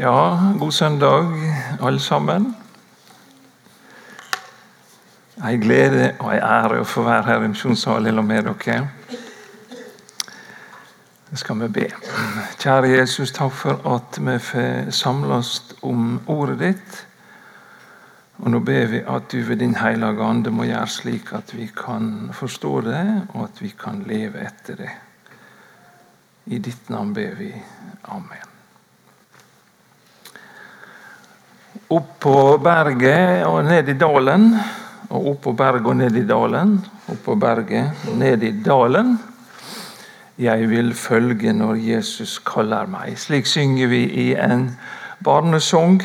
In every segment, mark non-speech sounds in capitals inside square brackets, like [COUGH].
Ja, god søndag, alle sammen. Ei glede og ei ære å få være her i misjonssalen med dere. Det skal vi be. Kjære Jesus, takk for at vi får samles om ordet ditt. Og Nå ber vi at du ved din hellige ande må gjøre slik at vi kan forstå det, og at vi kan leve etter det. I ditt navn ber vi. Amen. Opp på berget og ned i dalen. Og opp på berget og ned i dalen. Opp på berget og ned i dalen. Jeg vil følge når Jesus kaller meg. Slik synger vi i en barnesang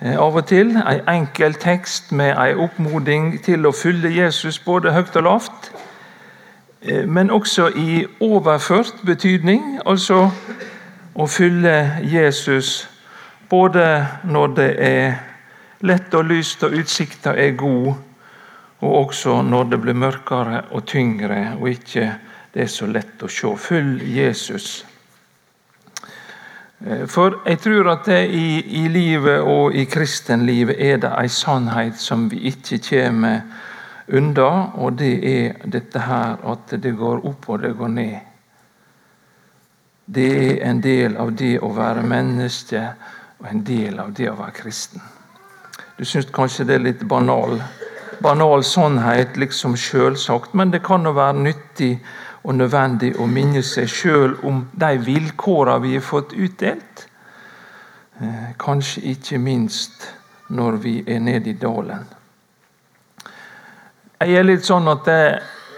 eh, av og til. En enkel tekst med en oppmoding til å følge Jesus både høyt og lavt. Eh, men også i overført betydning, altså å følge Jesus både når det er lett og lyst og utsikta er god, og også når det blir mørkere og tyngre og ikke det er så lett å se. Følg Jesus. Eh, for jeg tror at det i, i livet og i kristenlivet er det ei sannhet som vi ikke kommer unna, og det er dette her at det går opp og det går ned. Det er en del av det å være menneske og en del av det å være kristen. Du syns kanskje det er litt banal, banal sannhet, liksom selvsagt, men det kan jo være nyttig og nødvendig å minne seg sjøl om de vilkårene vi har fått utdelt. Eh, kanskje ikke minst når vi er nede i dalen. Jeg er litt sånn at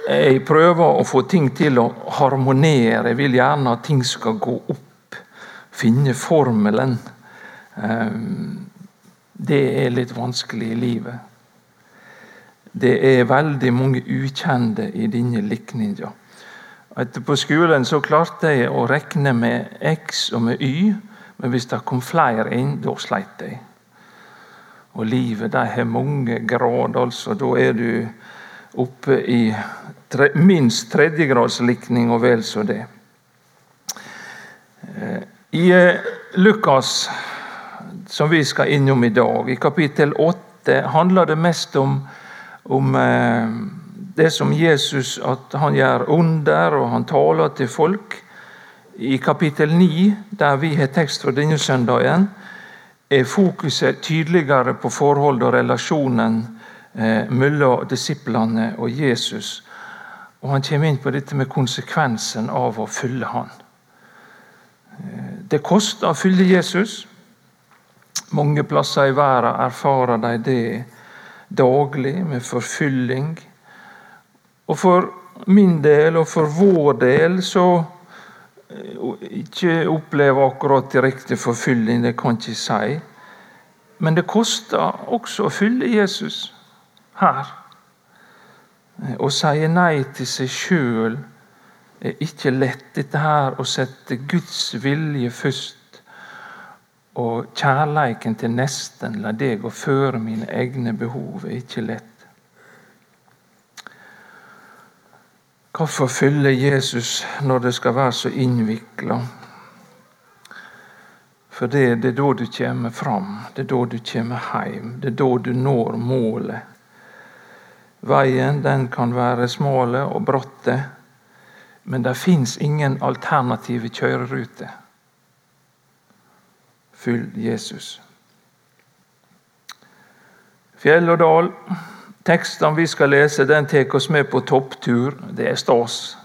jeg prøver å få ting til å harmonere. Jeg vil gjerne at ting skal gå opp. Finne formelen. Ehm, det er litt vanskelig i livet. Det er veldig mange ukjente i denne likninga. På skolen så klarte jeg å regne med X og med Y, men hvis det kom flere inn, da sleit jeg. Og livet det har mange grader, altså. Da er du oppe i tre, minst tredjegradslikning og vel så det. Eh, I eh, Lukas som vi skal innom i dag. I kapittel 8 handler det mest om, om eh, det som Jesus at han gjør under, og han taler til folk. I kapittel 9, der vi har tekst fra denne søndagen, er fokuset tydeligere på forholdet og relasjonen eh, mellom disiplene og Jesus. Og Han kommer inn på dette med konsekvensen av å følge han. Eh, det koster å følge Jesus. Mange plasser i verden erfarer de det daglig, med forfylling. Og for min del, og for vår del, så eh, ikke opplever akkurat direkte forfylling, det kan jeg ikke si. Men det koster også å fylle Jesus her. Å si nei til seg sjøl er ikke lett. Dette her å sette Guds vilje først og kjærleiken til nesten, la det gå føre mine egne behov, er ikke lett. Hvorfor fyller Jesus når det skal være så innvikla? For det, det, er da du kommer fram, det er da du kommer hjem, det er da du når målet. Veien den kan være smal og bratt, men det fins ingen alternative kjøreruter. Følg Jesus. Fjell og dal. Tekstene vi skal lese, den tar oss med på topptur. Det er stas.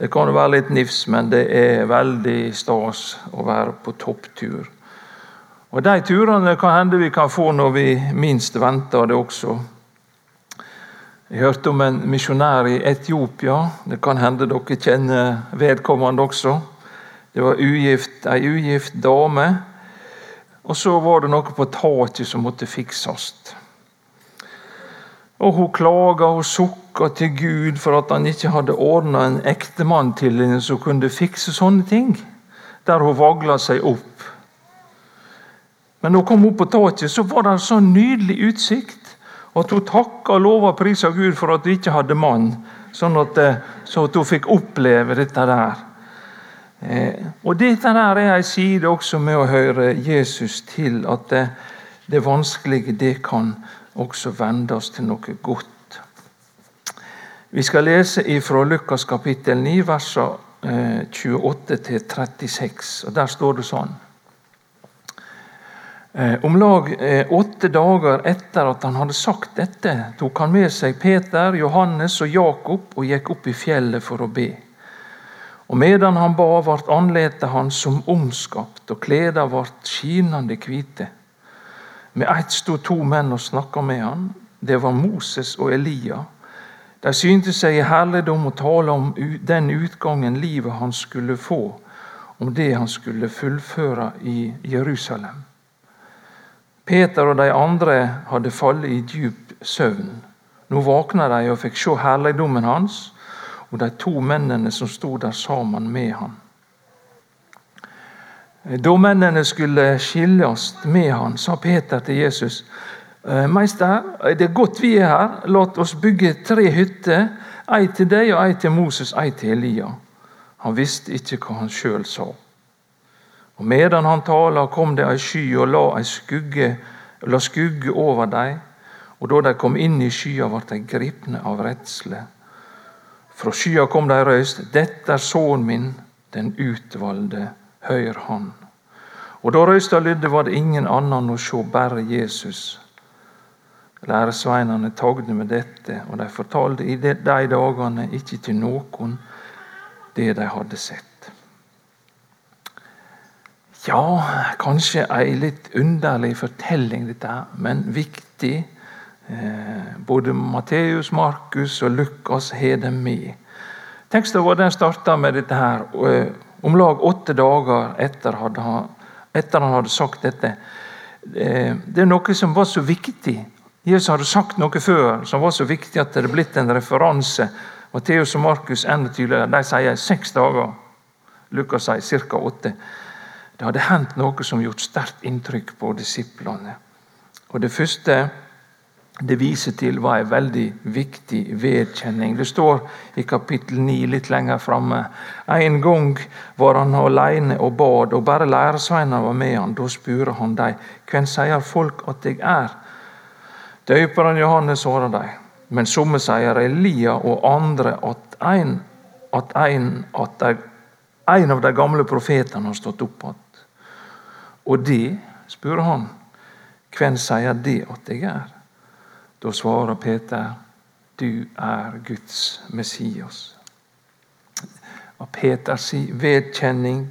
Det kan være litt nifs, men det er veldig stas å være på topptur. Og De turene kan hende vi kan få når vi minst venter det også. Jeg hørte om en misjonær i Etiopia. Det kan hende dere kjenner vedkommende også. Det var ugift, ugift dame og så var det noe på taket som måtte fikses. Og Hun klaga og sukka til Gud for at han ikke hadde ordna en ektemann til henne som kunne fikse sånne ting. Der hun vagla seg opp. Men når hun kom opp på taket, så var det en sånn nydelig utsikt. At hun takka og lova prisa Gud for at hun ikke hadde mann, sånn at, eh, så at hun fikk oppleve dette der. Eh, og Dette der er en side også med å høre Jesus til, at det, det vanskelige det kan også vendes til noe godt. Vi skal lese fra Lukas kapittel 9, versene 28-36. og Der står det sånn. Eh, om lag eh, åtte dager etter at han hadde sagt dette, tok han med seg Peter, Johannes og Jakob og gikk opp i fjellet for å be. Og medan han ba, vart andletet hans som omskapt, og kleda vart skinande hvite. Med ett stod to menn og snakka med han. Det var Moses og Elia. De synte seg i herligdom og tale om den utgangen livet han skulle få, om det han skulle fullføre i Jerusalem. Peter og de andre hadde fallet i djup søvn. Nå våkna de og fikk se herligdommen hans og de to mennene som sto der sammen med han. Da mennene skulle skilles med han, sa Peter til Jesus.: «Eh, Meister, det er godt vi er her. La oss bygge tre hytter. Ei til deg og ei til Moses, ei til Elia. Han visste ikke hva han sjøl sa. Og Medan han tala, kom det ei sky og la, ei skugge, la skugge over dem. Og da de kom inn i skya, ble de gripne av redsle. Fra skya kom det ei røyst. Dette er sønnen min, den utvalgte, høyr han. Og da røysta lydde, var det ingen annen å sjå, bare Jesus. Læresveinene tagde med dette, og de fortalte i de dagene ikke til noen det de hadde sett. Ja, kanskje ei litt underlig fortelling, dette men viktig. Eh, både Matteus, Markus og Lukas har dem med. Teksten vår den starta med dette her. Eh, om lag åtte dager etter, han, etter han hadde sagt dette. Eh, det er noe som var så viktig. Jesus hadde sagt noe før som var så viktig at det er blitt en referanse. Matteus og Markus enda tydeligere. De sier seks dager. Lukas sier ca. åtte. Det hadde hendt noe som gjort sterkt inntrykk på disiplene. Og Det første det viser til, hva en veldig viktig vedkjenning. Det står i kapittel 9 litt lenger framme. En gang var han alene og bad, og bare læresveinene var med han. Da spurte han dem, hvem sier folk at jeg er? Døperen Johannes svarer dem, men somme sier Elia, og andre at en, at en, at en av de gamle profetene har stått opp igjen. Og det, spør han, hvem sier det at jeg er? Da svarer Peter, du er Guds Messias. Peters vedkjenning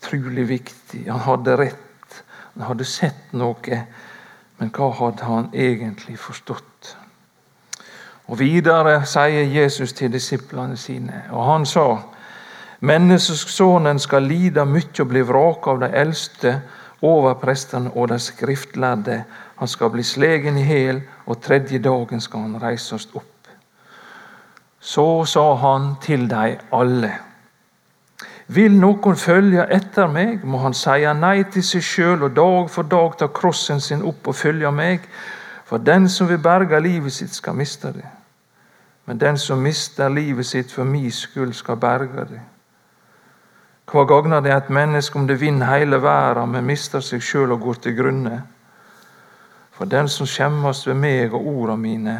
trolig viktig. Han hadde rett, han hadde sett noe, men hva hadde han egentlig forstått? Og Videre sier Jesus til disiplene sine, og han sa:" Menneskesønnen skal lide mye og bli vraka av de eldste over prestene og de skriftlærde. Han skal bli slegen i hæl, og tredje dagen skal han reises opp. Så sa han til dem alle. Vil noen følge etter meg, må han seie nei til seg sjøl og dag for dag ta krossen sin opp og følge meg. For den som vil berge livet sitt, skal miste det. Men den som mister livet sitt for min skyld, skal berge det. Hva gagner det et menneske om det vinner hele verden, men mister seg sjøl og går til grunne? For den som skjemmes ved meg og orda mine,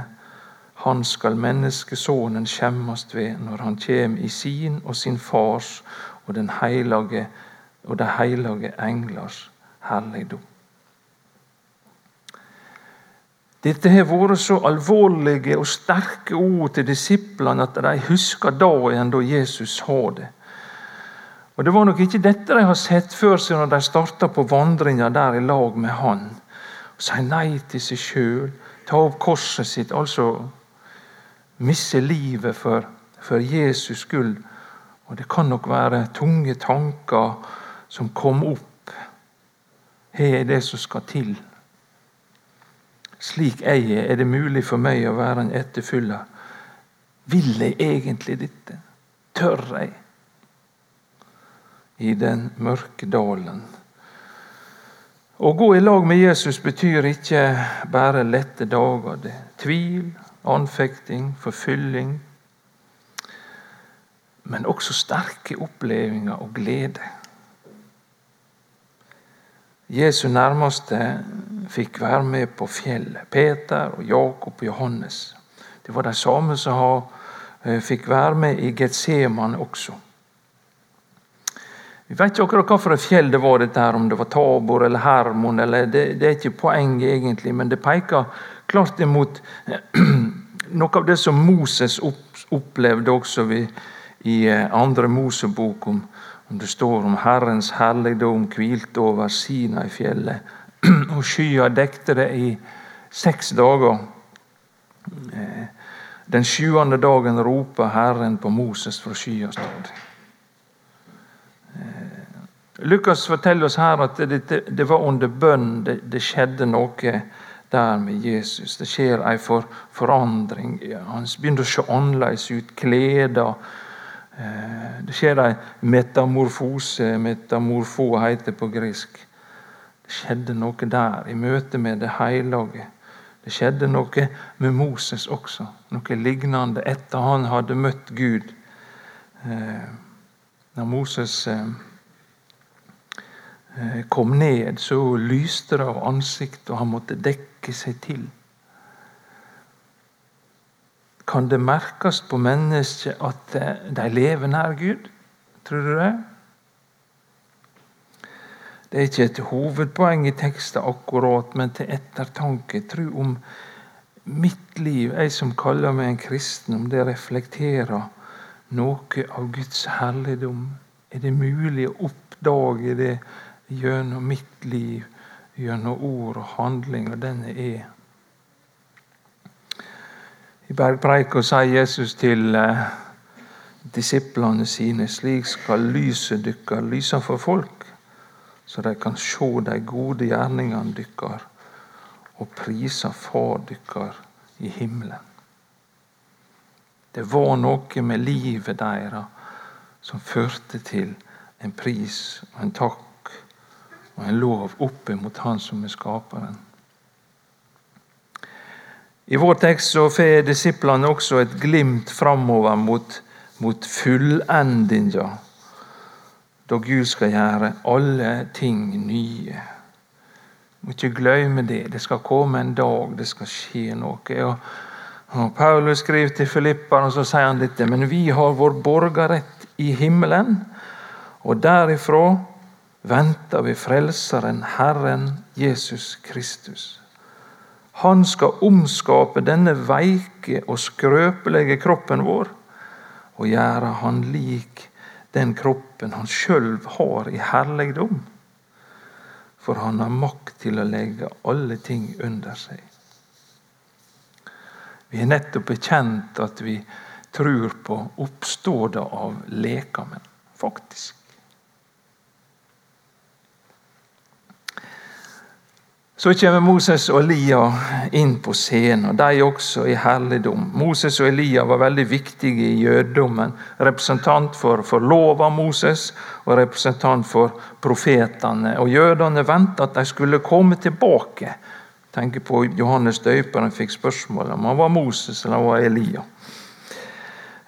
han skal menneskesonen skjemmes ved når han kjem i sin og sin fars og den heilage og de heilage englers herligdom. Dette har vært så alvorlige og sterke ord til disiplene at de husker dagen da Jesus sa det. Og Det var nok ikke dette de har sett før når de starta på vandringa der i lag med Han. Si nei til seg sjøl, ta opp korset sitt, altså miste livet for, for Jesus skyld. Og det kan nok være tunge tanker som kom opp. Her er det som skal til? Slik jeg er, er det mulig for meg å være en etterfyller. Vil jeg egentlig dette? Tør jeg? i den mørke dalen. Å gå i lag med Jesus betyr ikke bare lette dager. Det tvil, anfekting, forfylling. men også sterke opplevelser og glede. Jesu nærmeste fikk være med på fjellet. Peter, og Jakob og Johannes. Det var de samme som eh, fikk være med i Getsemane også. Vi vet ikke akkurat hvilket fjell det var, dette her, om det var Tabor eller Hermon. Eller det, det, er ikke poenget, egentlig, men det peker klart imot [CLEARS THROAT] noe av det som Moses opplevde også i eh, andre Mosebok, om, om det står om Herrens herligdom hvilte over Sina i fjellet, [CLEARS THROAT] og skya dekte det i seks dager. Eh, den sjuende dagen roper Herren på Moses fra skya. Lukas forteller oss her at det, det var under bønn det, det, skjedde noe der med Jesus. Det skjer en for, forandring. Han begynner å se annerledes ut. Kleder. Eh, det skjer en metamorfose. Metamorfo heter på grisk. Det skjedde noe der, i møte med det hellige. Det skjedde noe med Moses også. Noe lignende etter han hadde møtt Gud. Eh, når Moses Eh, kom ned, så lyste det av ansiktet, og han måtte dekke seg til. Kan det merkes på mennesket at eh, de lever nær Gud? Tror du det? Det er ikke et hovedpoeng i teksten akkurat, men til ettertanke. Tro om mitt liv, jeg som kaller meg en kristen, om det reflekterer noe av Guds herligdom. Er det mulig å oppdage det gjennom mitt liv, gjennom ord og handling, og den er. I bergpreika sier Jesus til eh, disiplene sine slik skal lyset dykkar lyse for folk, så de kan se de gode gjerningene dykkar og prise Far dykkar i himmelen. Det var noe med livet deres som førte til en pris og en takk og en lov opp mot Han som er skaperen. I vår tekst så får disiplene også et glimt framover mot, mot fullendinga, da Gud skal gjøre alle ting nye. Må ikke glemme det. Det skal komme en dag, det skal skje noe. Og, og Paulus skriver til Filippa og så sier han dette. Men vi har vår borgerrett i himmelen, og derifra venter vi Frelseren, Herren Jesus Kristus. Han skal omskape denne veike og skrøpelige kroppen vår og gjøre han lik den kroppen han sjøl har i herligdom. For han har makt til å legge alle ting under seg. Vi har nettopp bekjent at vi tror på oppståda av lekamen, faktisk. Så kommer Moses og Elia inn på scenen, og de også i herligdom. Moses og Elia var veldig viktige i jødedommen. Representant for, for lova Moses og representant for profetene. Og Jødene ventet at de skulle komme tilbake. Tenk på Johannes døperen fikk spørsmål om han var Moses eller han var Elia.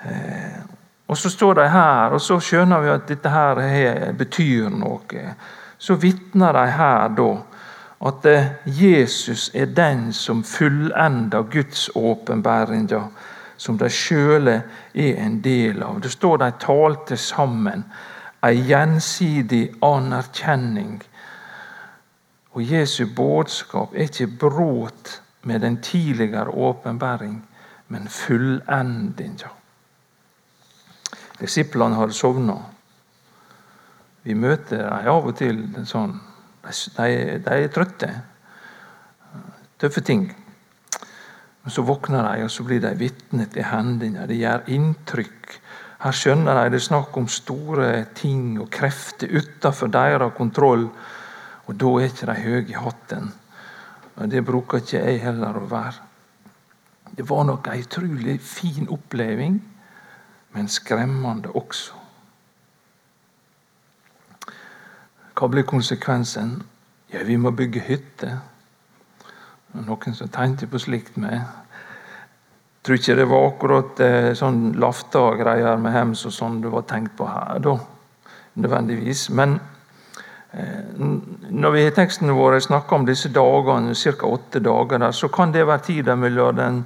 Eh, og Så står de her, og så skjønner vi at dette her betyr noe. Så vitner de her da at eh, Jesus er den som fullender Guds åpenbæringer, som de sjøle er en del av. Det står de talte sammen. En gjensidig anerkjenning. Og Jesu budskap er ikke brudd med den tidligere åpenbæring, men fullendinga. Disiplene har sovna. Vi møter dem av og til sånn de, de er trøtte. Tøffe ting. Men Så våkner de, og så blir de vitne til hendene, Det gjør inntrykk. Her skjønner de det er snakk om store ting og krefter utenfor deres kontroll. Og da er ikke de høye i hatten. Det bruker ikke jeg heller å være. Det var nok en utrolig fin oppleving, men skremmende også. Hva blir konsekvensen? Ja, vi må bygge hytte. Noen som tenkte på slikt med tror ikke det var akkurat eh, sånn lafta-greier med hems og sånn det var tenkt på her, da. Nødvendigvis. Men eh, når vi i teksten vår snakker om disse dagene, ca. åtte dager, der, så kan det være tida mellom den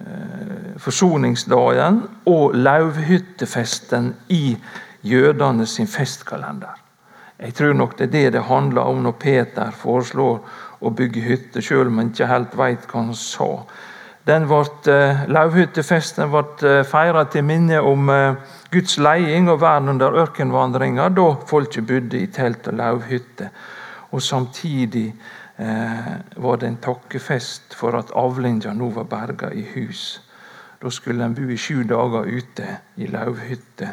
eh, forsoningsdagen og lauvhyttefesten i jødene sin festkalender. Jeg tror nok det er det det handler om når Peter foreslår å bygge hytte, sjøl om han ikke helt veit hva han sa. Den ble, eh, Lauvhyttefesten ble eh, feira til minne om eh, Guds leding og vern under ørkenvandringa, da folket bodde i telt og lauvhytte. Og Samtidig eh, var det en takkefest for at avlinga nå var berga i hus. Da skulle en bo i sju dager ute i lauvhytte.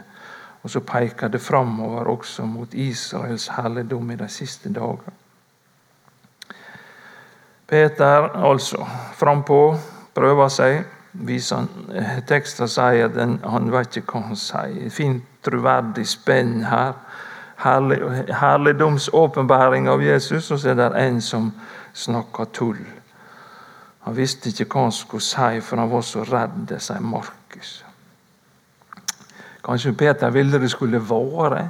Og så peker det framover også mot Israels herligdom i de siste dager. Peter altså frampå prøver seg. Viser han, teksten sier at han vet ikke hva han sier. Fint, troverdig spenn her. Herlig, herligdomsåpenbaring av Jesus, og så er det en som snakker tull. Han visste ikke hva han skulle si, for han var så redd, sier Markus. Kanskje Peter ville det skulle vare.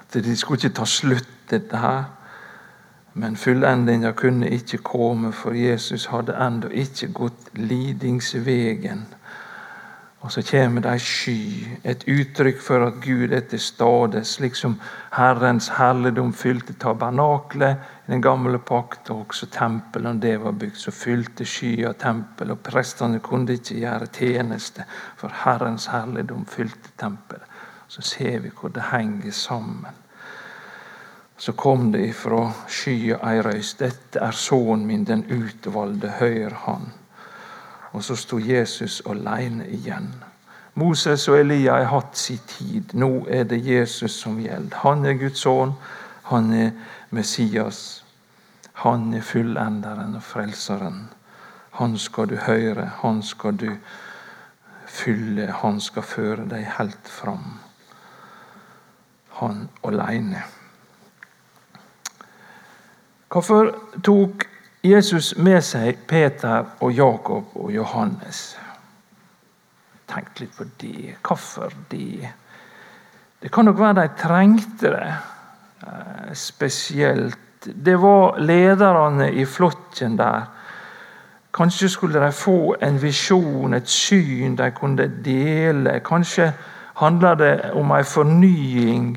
At det skulle ikke ta slutt, dette her. Men fullendinga kunne ikke komme, for Jesus hadde ennå ikke gått lidingsvegen. Og så kommer det ei sky, et uttrykk for at Gud er til stede, slik som Herrens herligdom fylte tabernaklet i den gamle pakt, og også tempelet når det var bygd. Så fylte skya tempelet, og prestene kunne ikke gjøre tjeneste, for Herrens herligdom fylte tempelet. Så ser vi hvor det henger sammen. Så kom det ifra skya ei røyst. Dette er sønnen min, den utvalgte, hør han. Og så sto Jesus alene igjen. Moses og Elia har hatt sin tid. Nå er det Jesus som gjelder. Han er Guds sønn. Han er Messias. Han er fullenderen og frelseren. Han skal du høre, han skal du fylle, han skal føre deg helt fram. Han alene. Hvorfor tok Jesus med seg Peter og Jakob og Johannes. Tenk litt på det. Hvorfor det? Det kan nok være de trengte det eh, spesielt. Det var lederne i flokken der. Kanskje skulle de få en visjon, et syn de kunne dele. Kanskje handler det om en fornying,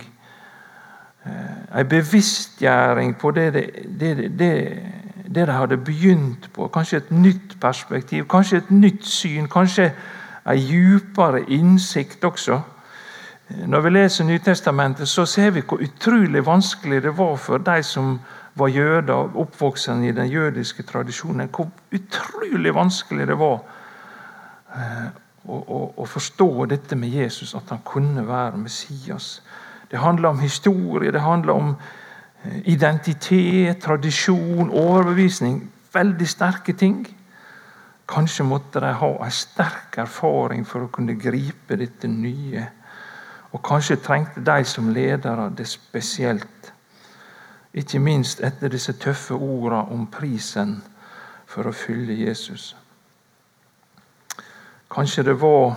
ei en bevisstgjøring på det, det, det, det det de hadde begynt på. Kanskje et nytt perspektiv, kanskje et nytt syn, kanskje en djupere innsikt også. Når vi leser Nytestamentet, så ser vi hvor utrolig vanskelig det var for de som var jøder, oppvoksende i den jødiske tradisjonen. Hvor utrolig vanskelig det var eh, å, å, å forstå dette med Jesus, at han kunne være Messias. Det handler om historie, det handler om identitet, tradisjon, overbevisning. Veldig sterke ting. Kanskje måtte de ha en sterk erfaring for å kunne gripe dette nye. Og kanskje trengte de som ledere det spesielt. Ikke minst etter disse tøffe ordene om prisen for å fylle Jesus. Kanskje det var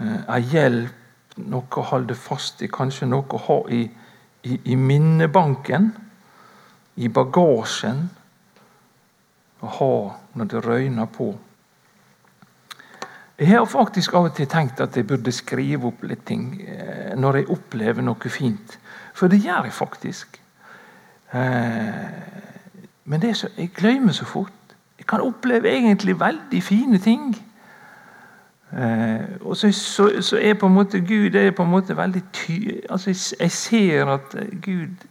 ei en hjelp, noe å holde fast i, kanskje noe å ha i i, i minnebanken, i bagasjen, å ha når det røyner på. Jeg har faktisk av og til tenkt at jeg burde skrive opp litt ting eh, når jeg opplever noe fint. For det gjør jeg faktisk. Eh, men så, jeg glemmer så fort. Jeg kan oppleve egentlig veldig fine ting. Eh, og så, så, så, er på en måte Gud er på en måte veldig ty... Altså, jeg, jeg ser at Gud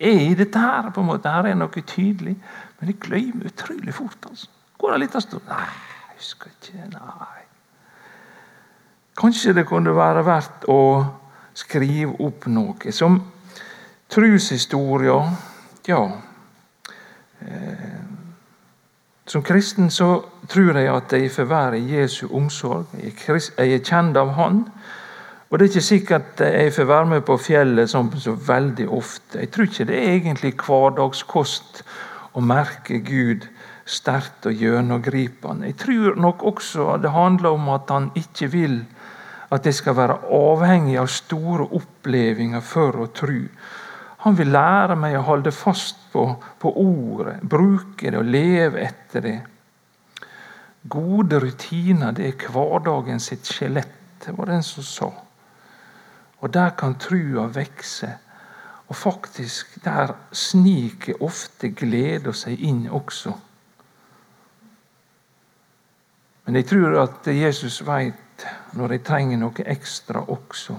er i dette her. på en måte. Her er noe tydelig. Men jeg glemmer utrolig fort. altså. Går det litt av stund Nei, husker ikke. Nei. Kanskje det kunne være verdt å skrive opp noe som troshistorie. Ja. Eh, som kristen så tror jeg at jeg får være i Jesu omsorg. Jeg er kjent av Han. Og det er ikke sikkert jeg får være med på fjellet sånn så veldig ofte. Jeg tror ikke det er egentlig hverdagskost å merke Gud sterkt og gjennomgripende. Jeg tror nok også det handler om at han ikke vil at det skal være avhengig av store opplevelser for å tro. Han vil lære meg å holde fast på, på ordet, bruke det og leve etter det. Gode rutiner det er hverdagen sitt skjelett. Det var den som sa. Og der kan trua vekse. Og faktisk, der sniker ofte gleda seg inn også. Men jeg tror at Jesus veit når jeg trenger noe ekstra også.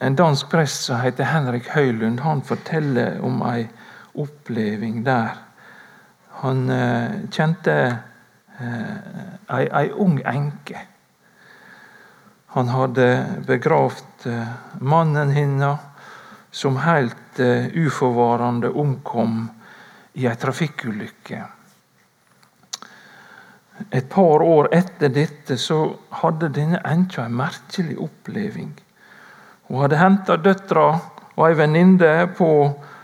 En dansk prest som heter Henrik Høylund, han forteller om ei oppleving der. Han eh, kjente eh, ei, ei, ung enke. Han hadde begravd eh, mannen hennes, som helt eh, uforvarende omkom i ei trafikkulykke. Et par år etter dette så hadde denne enka en merkelig oppleving. Hun hadde henta døtra og ei venninne på,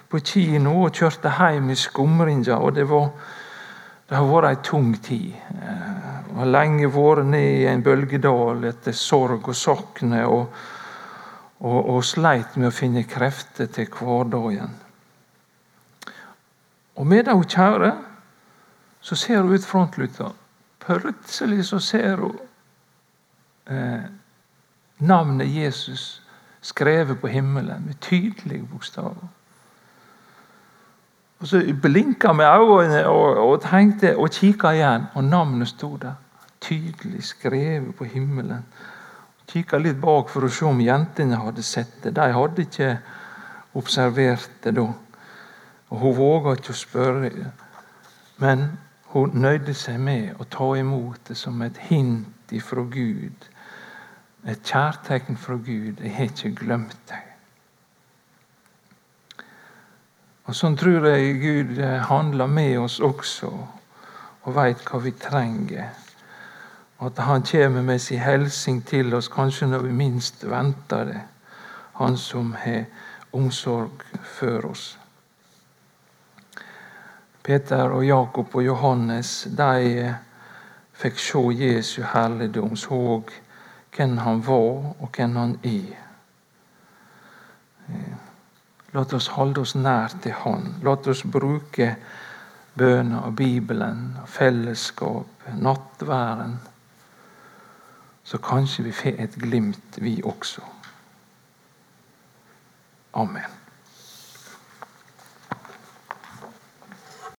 på, kino og kjørte hjem i skumringa. det, var, det har vært ei tung tid. Hun har lenge vært ned i en bølgedal etter sorg og sakne, og, og, og sleit med å finne krefter til hverdagen. Og medan hun kjører, så ser hun ut frontluta Plutselig så ser hun eh, navnet Jesus skrevet på himmelen med tydelige bokstaver. Og Så blinka med øynene og, og tenkte og kikka igjen, og navnet sto der. Tydelig skrevet på himmelen. Kikka litt bak for å se om jentene hadde sett det. De hadde ikke observert det da. Og Hun våga ikke å spørre. Men hun nøyde seg med å ta imot det som et hint ifra Gud. Et kjærtegn fra Gud. 'Jeg har ikke glemt deg'. Og Sånn tror jeg Gud handler med oss også, og veit hva vi trenger. At Han kommer med sin hilsen til oss kanskje når vi minst venter det. Han som har omsorg for oss. Peter og Jakob og Johannes de fikk se Jesu herligdom, så hvem han var, og hvem han er. La oss holde oss nær til Han. La oss bruke bønna og Bibelen og fellesskap, nattværen. Så kanskje vi får et glimt, vi også. Amen.